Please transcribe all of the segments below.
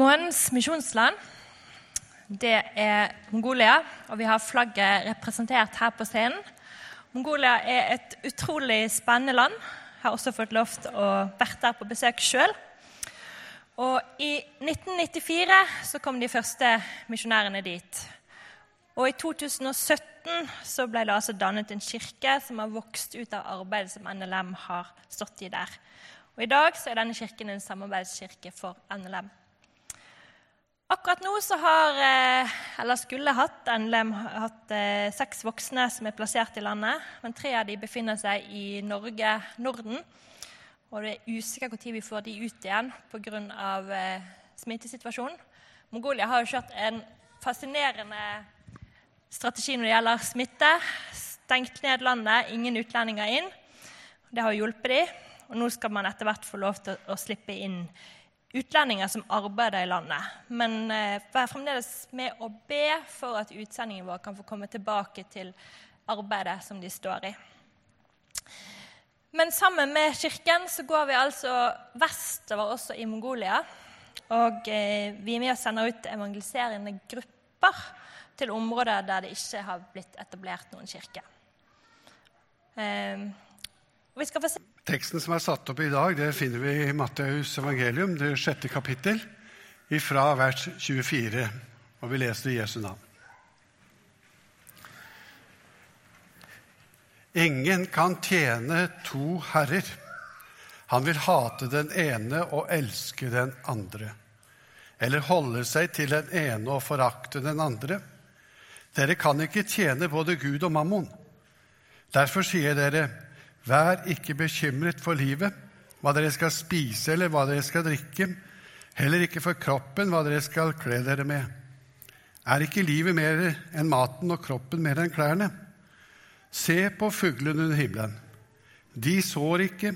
Månens misjonsland det er Mongolia, og vi har flagget representert her på scenen. Mongolia er et utrolig spennende land. Jeg har også fått lov til å være der på besøk sjøl. Og I 1994 så kom de første misjonærene dit. Og i 2017 så ble det altså dannet en kirke som har vokst ut av arbeidet som NLM har stått i der. Og I dag så er denne kirken en samarbeidskirke for NLM. Akkurat nå så har, eh, eller skulle hatt NLM hatt eh, seks voksne som er plassert i landet. Men tre av de befinner seg i Norge, Norden. Og det er usikkert når vi får de ut igjen pga. Eh, smittesituasjonen. Mongolia har jo kjørt en fascinerende strategi når det gjelder smitte. Stengt ned landet, ingen utlendinger inn. Det har hjulpet de, og nå skal man etter hvert få lov til å slippe inn utlendinger som arbeider i landet. Men eh, vær fremdeles med å be for at utsendingen vår kan få komme tilbake til arbeidet som de står i. Men sammen med kirken så går vi altså vestover også i Mongolia. Og eh, vi er med og sender ut evangeliserende grupper til områder der det ikke har blitt etablert noen kirke. Og vi skal få se Teksten som er satt opp i dag, det finner vi i Matteus evangelium, det sjette kapittel, ifra vers 24. Og vi leser i Jesu navn. Ingen kan tjene to herrer. Han vil hate den ene og elske den andre. Eller holde seg til den ene og forakte den andre. Dere kan ikke tjene både Gud og mammon. Derfor sier dere, Vær ikke bekymret for livet, hva dere skal spise eller hva dere skal drikke, heller ikke for kroppen, hva dere skal kle dere med. Er ikke livet mer enn maten og kroppen mer enn klærne? Se på fuglene under himmelen. De sår ikke,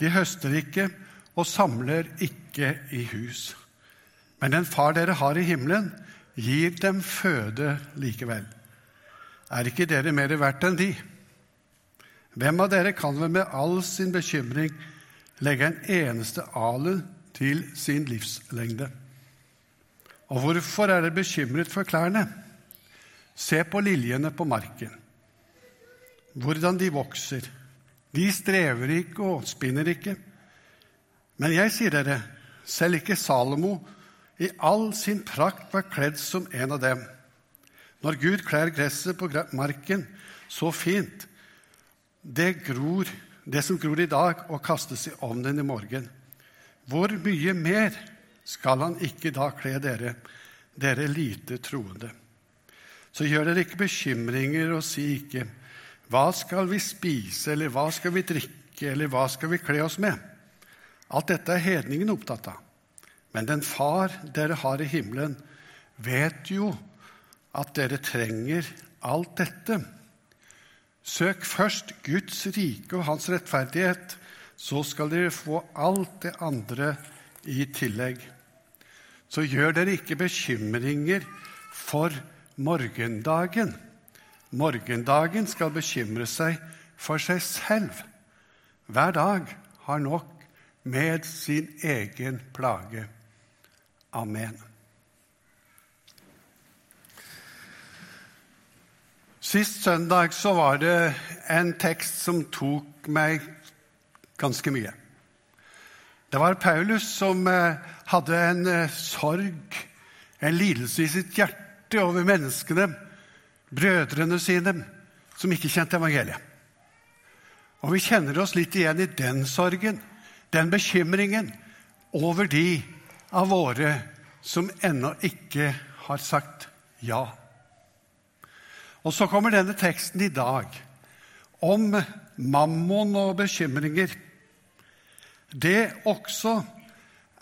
de høster ikke og samler ikke i hus. Men den far dere har i himmelen, gir dem føde likevel. Er ikke dere mer verdt enn de? Hvem av dere kan vel med all sin bekymring legge en eneste alen til sin livslengde? Og hvorfor er dere bekymret for klærne? Se på liljene på marken, hvordan de vokser. De strever ikke og spinner ikke. Men jeg sier dere, selv ikke Salomo i all sin prakt var kledd som en av dem. Når Gud klær gresset på marken så fint, det, gror, det som gror i dag, og kastes i ovnen i morgen. Hvor mye mer skal han ikke da kle dere, dere lite troende? Så gjør dere ikke bekymringer og si ikke hva skal vi spise, eller hva skal vi drikke, eller hva skal vi kle oss med? Alt dette er hedningen opptatt av. Men den far dere har i himmelen, vet jo at dere trenger alt dette. Søk først Guds rike og hans rettferdighet, så skal dere få alt det andre i tillegg. Så gjør dere ikke bekymringer for morgendagen. Morgendagen skal bekymre seg for seg selv. Hver dag har nok med sin egen plage. Amen. Sist søndag så var det en tekst som tok meg ganske mye. Det var Paulus som eh, hadde en eh, sorg, en lidelse i sitt hjerte over menneskene, brødrene sine, som ikke kjente evangeliet. Og vi kjenner oss litt igjen i den sorgen, den bekymringen, over de av våre som ennå ikke har sagt ja. Og så kommer denne teksten i dag om mammon og bekymringer. Det også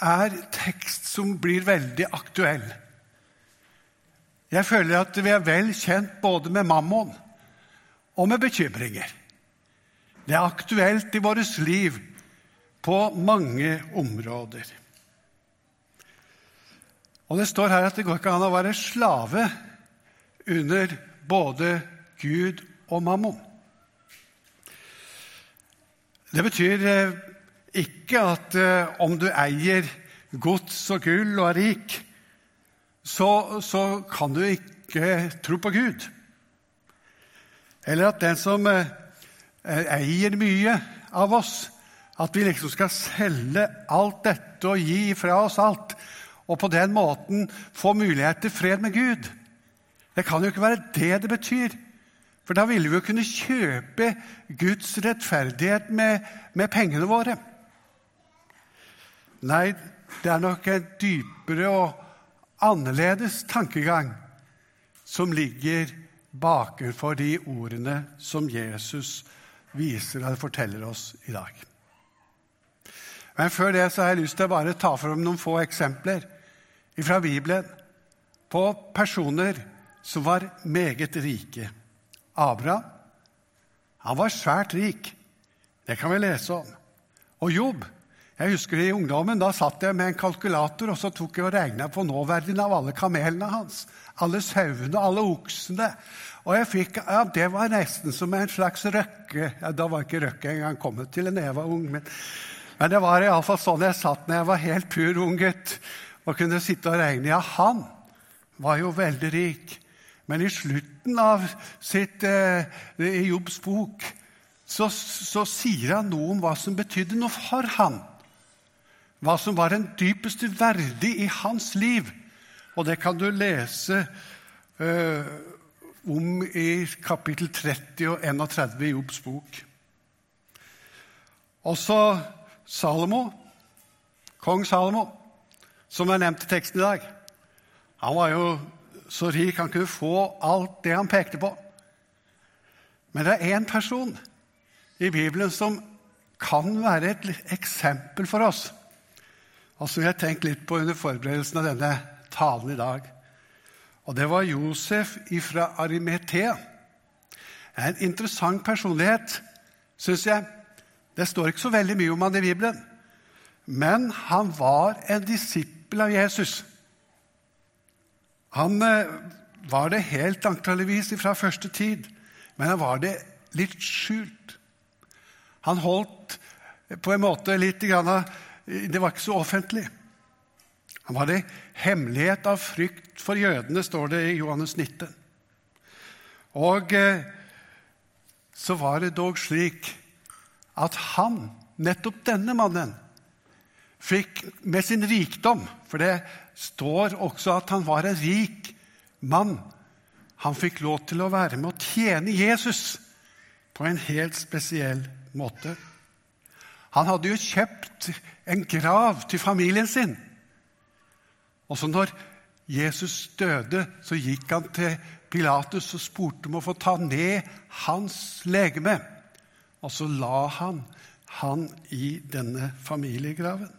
er tekst som blir veldig aktuell. Jeg føler at vi er vel kjent både med mammon og med bekymringer. Det er aktuelt i vårt liv på mange områder. Og Det står her at det går ikke an å være slave under både Gud og mammon. Det betyr eh, ikke at eh, om du eier gods og gull og er rik, så, så kan du ikke tro på Gud. Eller at den som eh, eier mye av oss, at vi liksom skal selge alt dette og gi fra oss alt, og på den måten få mulighet til fred med Gud. Det kan jo ikke være det det betyr. For da ville vi jo kunne kjøpe Guds rettferdighet med, med pengene våre. Nei, det er nok en dypere og annerledes tankegang som ligger bakenfor de ordene som Jesus viser og forteller oss i dag. Men før det så har jeg lyst til å bare ta fram noen få eksempler fra Bibelen på personer som var meget rike. Abraham han var svært rik. Det kan vi lese om. Og Jobb jeg husker det I ungdommen da satt jeg med en kalkulator og så tok jeg og regna på nåverdien av alle kamelene hans. Alle sauene, alle oksene. Og jeg fikk, ja, Det var nesten som en slags røkke. Ja, da var ikke røkke engang kommet til da jeg var ung. Men, men det var iallfall sånn jeg satt når jeg var helt pur ung gutt og kunne sitte og regne. Ja, han var jo veldig rik. Men i slutten av sitt, eh, i Jobbs bok så, så, sier han noe om hva som betydde noe for han. Hva som var den dypeste verdi i hans liv. Og det kan du lese eh, om i kapittel 30 og 31 i Jobbs bok. Også Salomo, kong Salomo, som er nevnt i teksten i dag. Han var jo så rik han kunne få alt det han pekte på. Men det er én person i Bibelen som kan være et eksempel for oss, og som jeg har tenkt litt på under forberedelsen av denne talen i dag. Og det var Josef fra Arimetea. En interessant personlighet, syns jeg. Det står ikke så veldig mye om han i Bibelen. Men han var en disippel av Jesus. Han eh, var det helt antageligvis fra første tid, men han var det litt skjult. Han holdt på en måte litt Det var ikke så offentlig. Han var det hemmelighet av frykt for jødene, står det i Johannes 19. Og eh, så var det dog slik at han, nettopp denne mannen, fikk med sin rikdom For det står også at han var en rik mann. Han fikk lov til å være med å tjene Jesus på en helt spesiell måte. Han hadde jo kjøpt en grav til familien sin. Og så når Jesus døde, så gikk han til Pilatus og spurte om å få ta ned hans legeme. Og så la han han i denne familiegraven.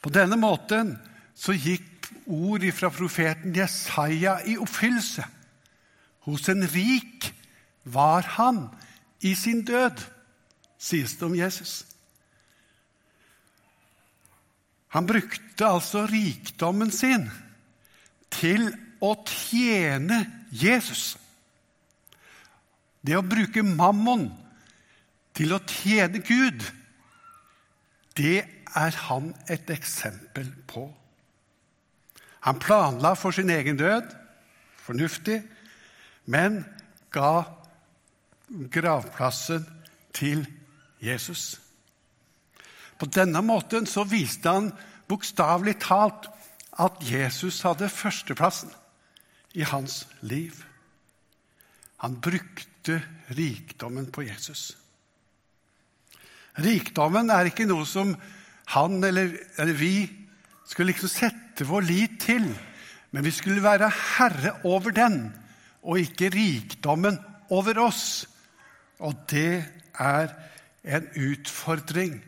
På denne måten så gikk ord fra profeten Jesaja i oppfyllelse. Hos en rik var han i sin død, sies det om Jesus. Han brukte altså rikdommen sin til å tjene Jesus. Det å bruke mammon til å tjene Gud, det er han et eksempel på. Han planla for sin egen død, fornuftig, men ga gravplassen til Jesus. På denne måten så viste han bokstavelig talt at Jesus hadde førsteplassen i hans liv. Han brukte rikdommen på Jesus. Rikdommen er ikke noe som han eller, eller vi skulle liksom sette vår lit til. Men vi skulle være herre over den, og ikke rikdommen over oss. Og det er en utfordring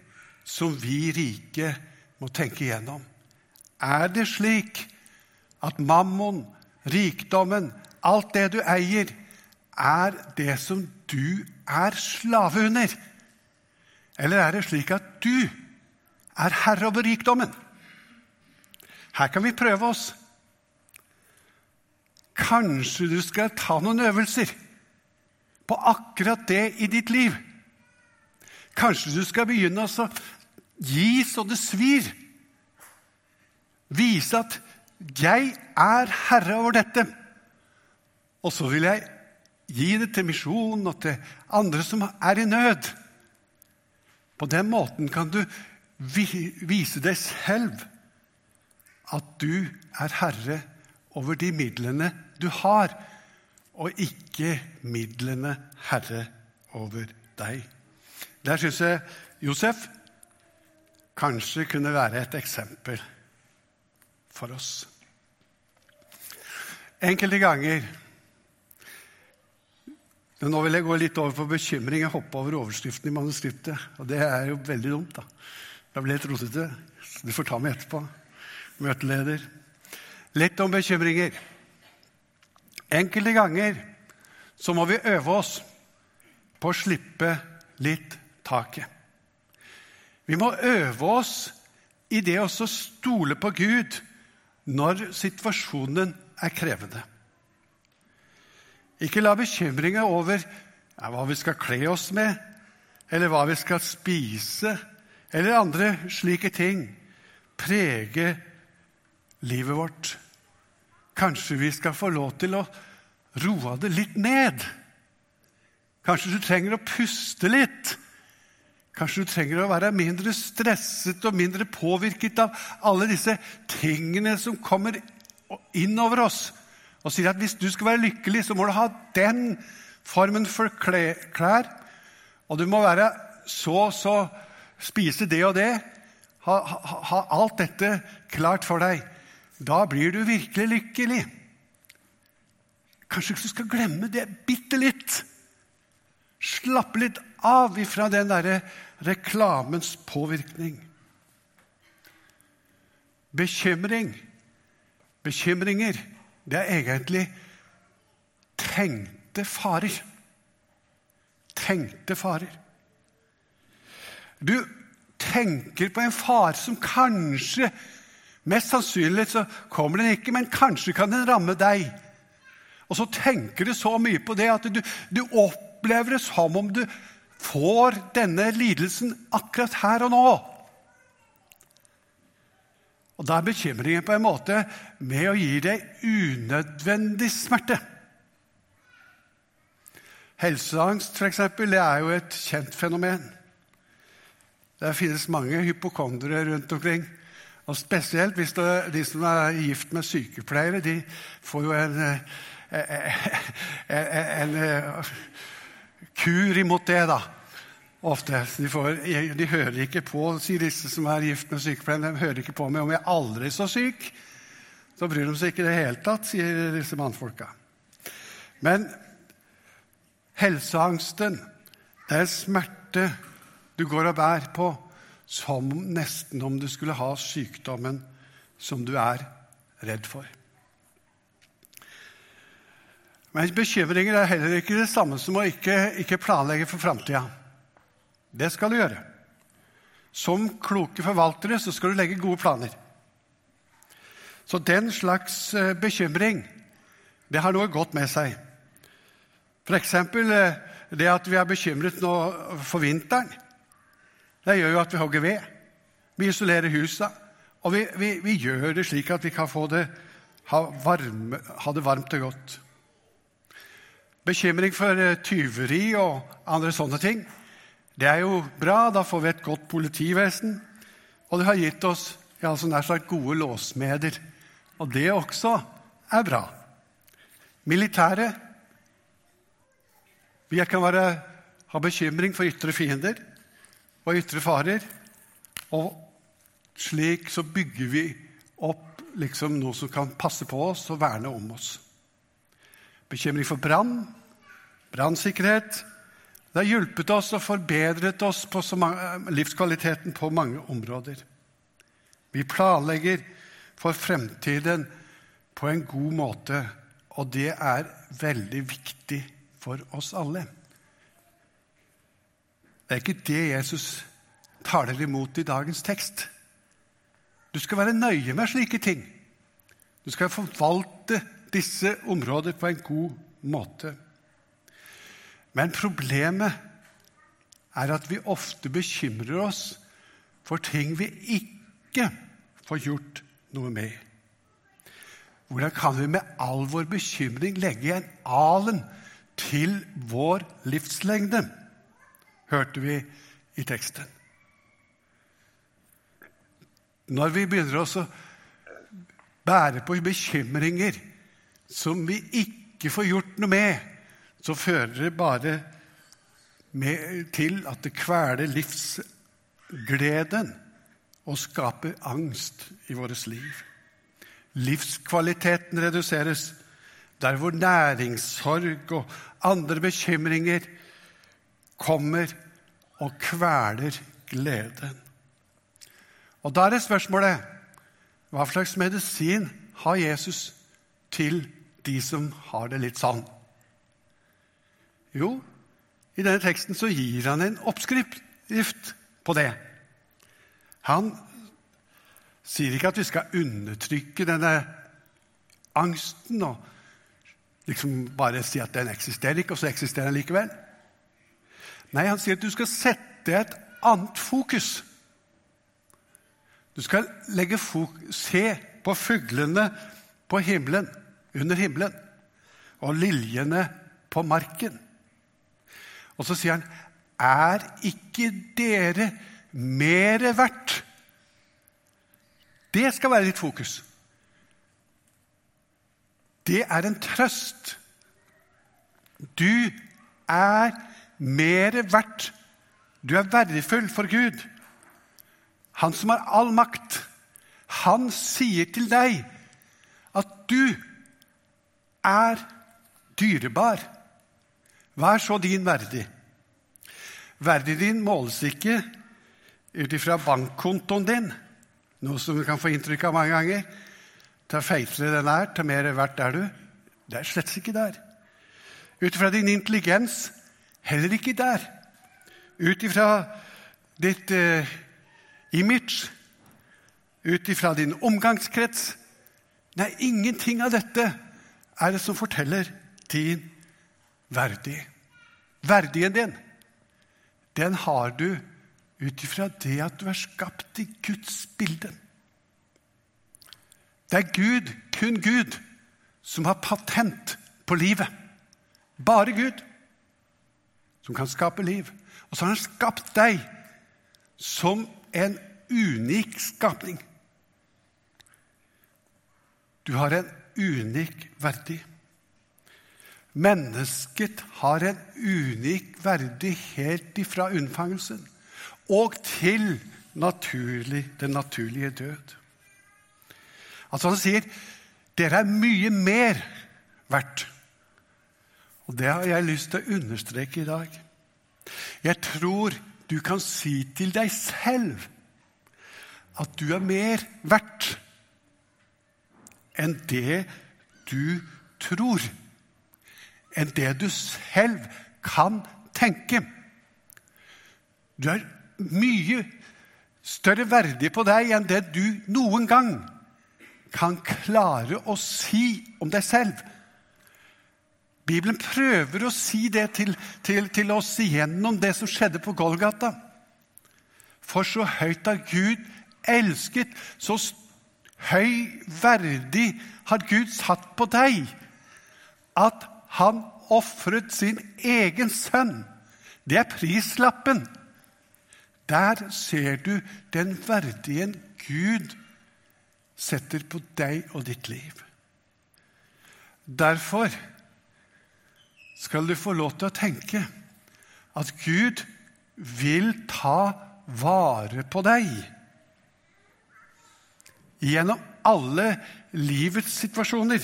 som vi rike må tenke igjennom. Er det slik at mammon, rikdommen, alt det du eier, er det som du er slave under? Eller er det slik at du er herre over rikdommen. Her kan vi prøve oss. Kanskje du skal ta noen øvelser på akkurat det i ditt liv. Kanskje du skal begynne å gi så det svir Vise at jeg er herre over dette. Og så vil jeg gi det til misjonen og til andre som er i nød. På den måten kan du vise deg selv at du er herre over de midlene du har, og ikke midlene herre over deg. Der syns jeg Josef kanskje kunne være et eksempel for oss. Enkelte ganger Nå vil jeg gå litt over på bekymring. Jeg hoppa over overskriften i manuskriptet. Og det er jo veldig dumt. da. Det ble litt rotete. Du får ta meg etterpå, møteleder. Litt om bekymringer. Enkelte ganger så må vi øve oss på å slippe litt taket. Vi må øve oss i det å stole på Gud når situasjonen er krevende. Ikke la bekymringa over hva vi skal kle oss med, eller hva vi skal spise, eller andre slike ting, prege livet vårt. Kanskje vi skal få lov til å roe det litt ned. Kanskje du trenger å puste litt. Kanskje du trenger å være mindre stresset og mindre påvirket av alle disse tingene som kommer inn over oss og sier at hvis du skal være lykkelig, så må du ha den formen for klær. Og du må være så og så spise det og det. Ha, ha, ha alt dette klart for deg. Da blir du virkelig lykkelig. Kanskje du skal glemme det bitte litt. Slappe litt av ifra den derre reklamens påvirkning. Bekymring, bekymringer, det er egentlig tenkte farer. Tenkte farer. Du tenker på en fare som kanskje Mest sannsynlig så kommer den ikke, men kanskje kan den ramme deg. Og så tenker du så mye på det at du, du opplever det som om du får denne lidelsen akkurat her og nå. Og Da er bekymringen på en måte med å gi deg unødvendig smerte. Helseangst det er jo et kjent fenomen. Det finnes mange hypokondere rundt omkring. Og Spesielt hvis det, de som er gift med sykepleiere, de får jo en, eh, en, en, en kur imot det, da. Ofte. De, får, de, hører ikke på, sier disse som er gift med sykepleiere. De hører ikke på meg om jeg er aldri så syk. Så bryr de seg ikke i det hele tatt, sier disse mannfolka. Men helseangsten, det er smerte du går og bærer på som nesten om du skulle ha sykdommen som du er redd for. Men bekymringer er heller ikke det samme som å ikke, ikke planlegge for framtida. Det skal du gjøre. Som kloke forvaltere så skal du legge gode planer. Så den slags eh, bekymring, det har noe godt med seg. F.eks. Eh, det at vi er bekymret nå for vinteren. Det gjør jo at vi hogger ved. Vi isolerer husa. Og vi, vi, vi gjør det slik at vi kan det, ha, varme, ha det varmt og godt. Bekymring for eh, tyveri og andre sånne ting. Det er jo bra. Da får vi et godt politivesen. Og det har gitt oss ja, altså nær sagt gode låsmeder. Og det også er bra. Militæret Vi kan være, ha bekymring for ytre fiender og ytre farer. Og slik så bygger vi opp liksom noe som kan passe på oss og verne om oss bekymring for brann, brannsikkerhet. Det har hjulpet oss og forbedret oss på mange, livskvaliteten på mange områder. Vi planlegger for fremtiden på en god måte, og det er veldig viktig for oss alle. Det er ikke det Jesus taler imot i dagens tekst. Du skal være nøye med slike ting. Du skal forvalte disse områder på en god måte. Men problemet er at vi ofte bekymrer oss for ting vi ikke får gjort noe med? Hvordan kan vi med all vår bekymring legge en alen til vår livslengde? Hørte vi i teksten. Når vi begynner å bære på bekymringer som vi ikke får gjort noe med, så fører det bare med, til at det kveler livsgleden og skaper angst i vårt liv. Livskvaliteten reduseres der hvor næringssorg og andre bekymringer kommer og kveler gleden. Og Da er spørsmålet hva slags medisin har Jesus til de som har det litt sånn? Jo, i denne teksten så gir han en oppskrift på det. Han sier ikke at vi skal undertrykke denne angsten og liksom bare si at den eksisterer ikke, og så eksisterer den likevel. Nei, han sier at du skal sette et annet fokus. Du skal legge se på fuglene på himmelen, under himmelen, og liljene på marken. Og så sier han, er ikke dere mere verdt det skal være ditt fokus. Det er en trøst. Du er mer verdt. Du er verdifull for Gud. Han som har all makt. Han sier til deg at du er dyrebar. Er så din verdig. Verdig din måles ikke ut ifra bankkontoen din. Noe som du kan få inntrykk av mange ganger. Ta feitere den er, ta mer verdt er du. Det er slett ikke der. Ut ifra din intelligens heller ikke der. Ut ifra ditt eh, image, ut ifra din omgangskrets Nei, ingenting av dette er det som forteller din verdig. Verdien din, den har du ut ifra det at du er skapt i Guds bilde. Det er Gud, kun Gud, som har patent på livet. Bare Gud som kan skape liv. Og så har han skapt deg som en unik skapning. Du har en unik verdi. Mennesket har en unik verdi helt ifra unnfangelsen og til naturlig, den naturlige død. Altså Han sier dere er mye mer verdt. Og det har jeg lyst til å understreke i dag. Jeg tror du kan si til deg selv at du er mer verdt enn det du tror. Enn det du selv kan tenke. Du er mye større verdig på deg enn det du noen gang kan klare å si om deg selv. Bibelen prøver å si det til, til, til oss igjennom det som skjedde på Golgata. For så høyt har Gud elsket, så høy verdig har Gud satt på deg, at han ofret sin egen sønn. Det er prislappen der ser du den verdien Gud setter på deg og ditt liv. Derfor skal du få lov til å tenke at Gud vil ta vare på deg gjennom alle livets situasjoner.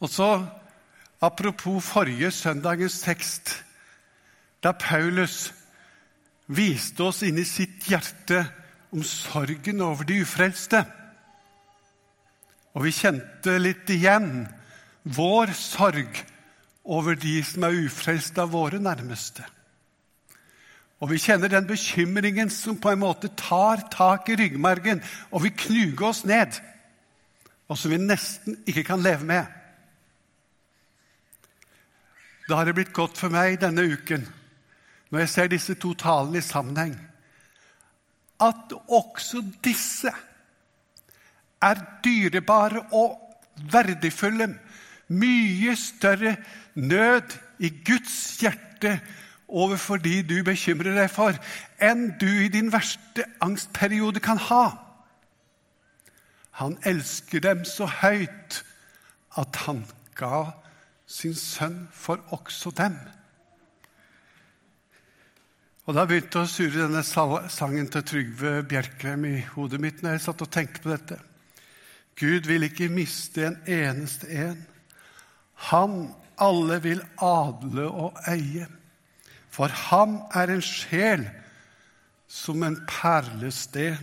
Og så, Apropos forrige søndagens tekst, da Paulus viste oss inni sitt hjerte om sorgen over de ufrelste. Og vi kjente litt igjen vår sorg over de som er ufrelste av våre nærmeste. Og vi kjenner den bekymringen som på en måte tar tak i ryggmargen og vil knuge oss ned, og som vi nesten ikke kan leve med. Da har det blitt godt for meg denne uken når jeg ser disse to talene i sammenheng, at også disse er dyrebare og verdifulle. Mye større nød i Guds hjerte overfor de du bekymrer deg for, enn du i din verste angstperiode kan ha. Han elsker dem så høyt at han ga sin sønn for også dem. Og Da begynte å surre denne sangen til Trygve Bjerkrem i hodet mitt når jeg satt og tenkte på dette. Gud vil ikke miste en eneste en. Han alle vil adle og eie. For ham er en sjel som en perlesten,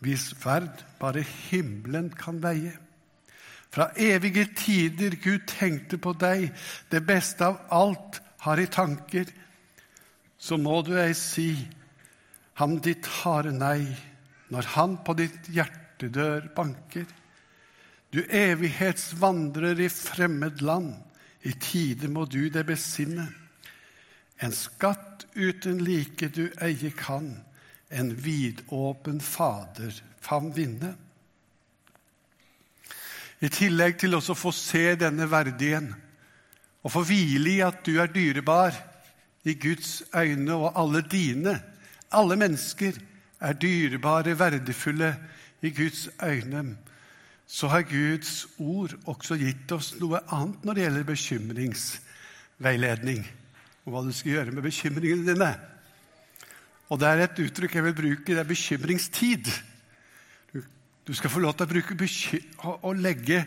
hvis verd bare himmelen kan veie. Fra evige tider Gud tenkte på deg, det beste av alt har i tanker. Så må du ei si ham ditt harde nei, når han på ditt hjertedør banker. Du evighetsvandrer i fremmed land, i tide må du det besinne. En skatt uten like du eie kan, en vidåpen Fader fam vinne. I tillegg til også å få se denne verdien og få hvile i at du er dyrebar i Guds øyne, og alle dine, alle mennesker, er dyrebare, verdifulle i Guds øyne, så har Guds ord også gitt oss noe annet når det gjelder bekymringsveiledning Og hva du skal gjøre med bekymringene dine. Og det er et uttrykk jeg vil bruke, det er bekymringstid. Du, skal få lov til å, bruke, å legge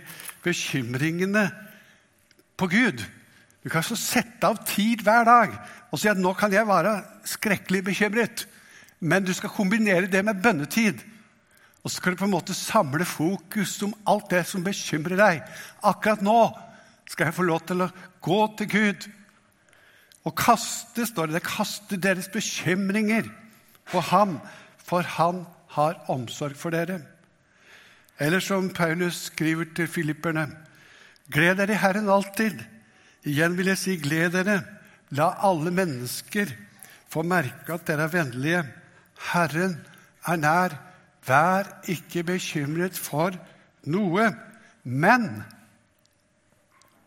bekymringene på Gud. Du kan så sette av tid hver dag og si at nå kan jeg være skrekkelig bekymret. Men du skal kombinere det med bønnetid. Og så skal du på en måte samle fokus om alt det som bekymrer deg. Akkurat nå skal jeg få lov til å gå til Gud og kaste, står det, kaste deres bekymringer på ham, for han har omsorg for dere. Eller som Paulus skriver til filipperne.: Gled dere i Herren alltid. Igjen vil jeg si, gled dere. La alle mennesker få merke at dere er vennlige. Herren er nær. Vær ikke bekymret for noe, men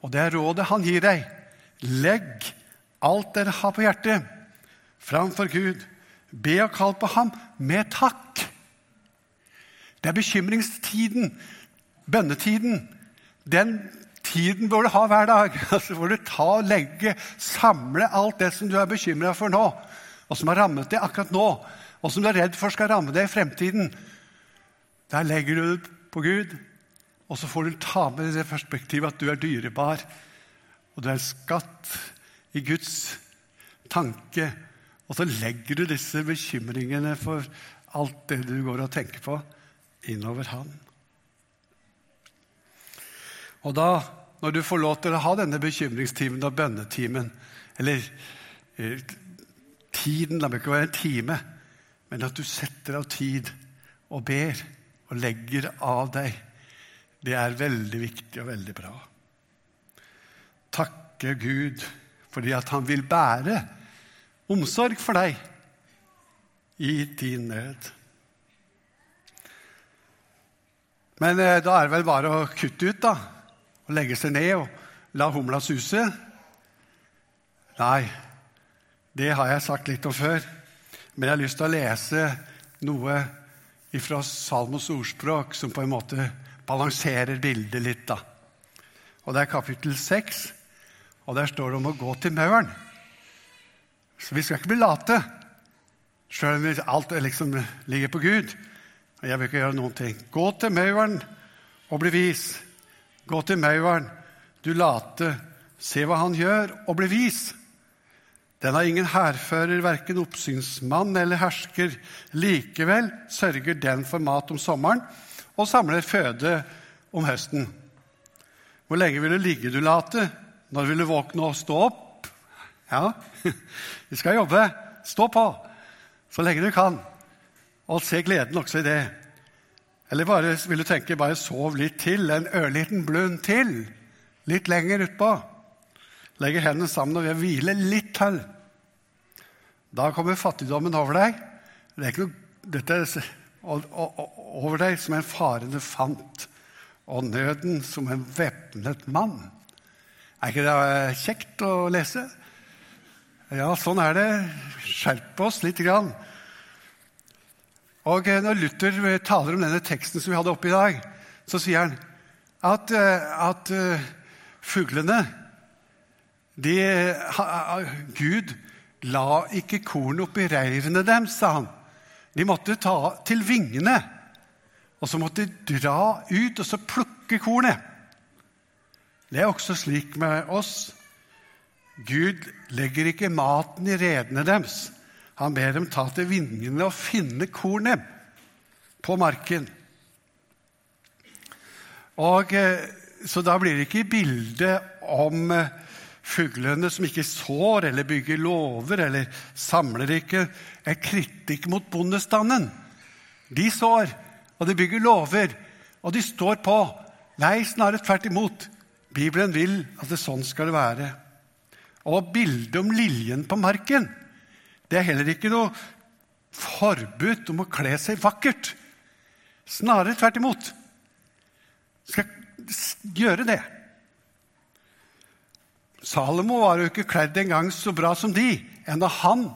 Og det er rådet han gir deg. Legg alt dere har på hjertet, framfor Gud. Be og kall på ham med takk. Det er bekymringstiden, bønnetiden. Den tiden bør du ha hver dag. Altså hvor du ta og legge, samle alt det som du er bekymra for nå, og som har rammet deg akkurat nå, og som du er redd for skal ramme deg i fremtiden. Der legger du det på Gud, og så får du ta med det perspektivet at du er dyrebar, og du er skatt i Guds tanke. Og så legger du disse bekymringene for alt det du går og tenker på, innover Han. Og da, når du får lov til å ha denne bekymringstimen og bønnetimen, eller eh, tiden La meg ikke være en time, men at du setter av tid og ber og legger av deg, det er veldig viktig og veldig bra. Takke Gud fordi at han vil bære omsorg for deg i din nød. Men eh, da er det vel bare å kutte ut, da. Og legge seg ned og la humla suse. Nei, det har jeg sagt litt om før. Men jeg har lyst til å lese noe fra Salmos ordspråk som på en måte balanserer bildet litt. da. Og Det er kapittel 6, og der står det om å gå til mauren. Så vi skal ikke bli late, sjøl om alt liksom ligger på Gud. Jeg vil ikke gjøre noen ting. Gå til mauren og bli vis. Gå til mauren, du late. Se hva han gjør, og bli vis. Den har ingen hærfører, verken oppsynsmann eller hersker. Likevel sørger den for mat om sommeren og samler føde om høsten. Hvor lenge vil du ligge, du late? Når vil du våkne og stå opp? Ja, vi skal jobbe. Stå på så lenge du kan, og se gleden også i det. Eller bare, vil du tenke bare sov litt til, en ørliten blund til, litt lenger utpå. Legger hendene sammen og vil hvile litt til. Da kommer fattigdommen over deg. Det er ikke noe, dette over deg som en farende fant, og nøden som en væpnet mann. Er ikke det kjekt å lese? Ja, sånn er det. Skjerp oss litt. Grann. Og eh, Når Luther taler om denne teksten som vi hadde oppe i dag, så sier han at, eh, at fuglene de, Gud la ikke korn oppi reirene deres, sa han. De måtte ta til vingene, og så måtte de dra ut og så plukke kornet. Det er også slik med oss. Gud legger ikke maten i redene deres. Han ber dem ta til vingene og finne kornet på marken. Og, eh, så da blir det ikke bildet om eh, fuglene som ikke sår eller bygger låver eller samler ikke, er kritikk mot bondestanden. De sår, og de bygger låver, og de står på. Nei, snarere tvert imot. Bibelen vil at det sånn skal det være. Og bildet om liljen på marken det er heller ikke noe forbud om å kle seg vakkert. Snarere tvert imot. Skal gjøre det. Salomo var jo ikke kledd engang så bra som de, enda han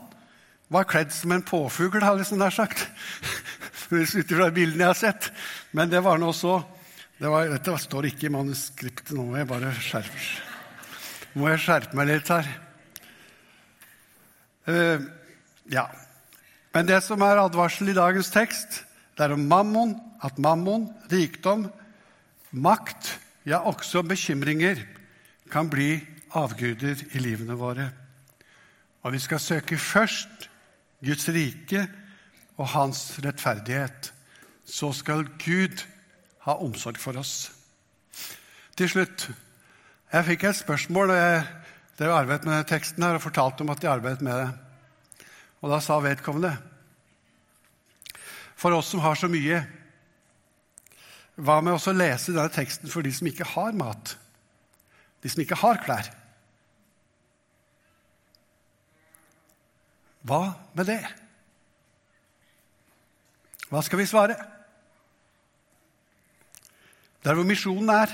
var kledd som en påfugl, har jeg nær sagt. Ut fra bildene jeg har sett. Men det var nå så. Det var, dette står ikke i manuskriptet nå. Må jeg bare skjerpe, må jeg skjerpe meg litt her. Uh, ja. Men det som er advarsel i dagens tekst, det er om mammon, at mammon, rikdom, makt, ja, også bekymringer, kan bli avguder i livene våre. Og vi skal søke først Guds rike og Hans rettferdighet. Så skal Gud ha omsorg for oss. Til slutt Jeg fikk et spørsmål jeg har arbeidet med teksten her, og fortalte om at de arbeidet med det. Og da sa vedkommende For oss som har så mye, hva med å lese denne teksten for de som ikke har mat? De som ikke har klær? Hva med det? Hva skal vi svare? Der hvor misjonen er,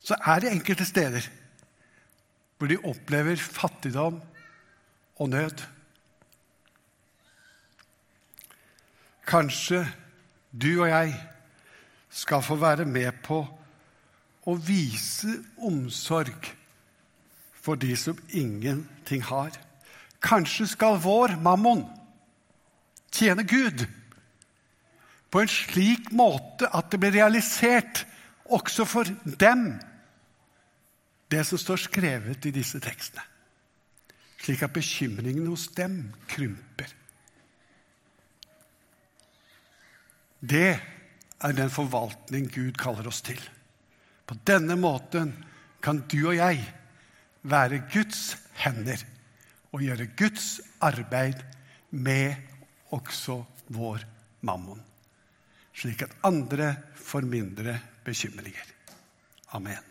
så er det enkelte steder hvor de opplever fattigdom og nød. Kanskje du og jeg skal få være med på å vise omsorg for de som ingenting har. Kanskje skal vår mammon tjene Gud på en slik måte at det blir realisert også for dem, det som står skrevet i disse tekstene. Slik at bekymringene hos dem krymper. Det er den forvaltning Gud kaller oss til. På denne måten kan du og jeg være Guds hender og gjøre Guds arbeid med også vår mammon, slik at andre får mindre bekymringer. Amen.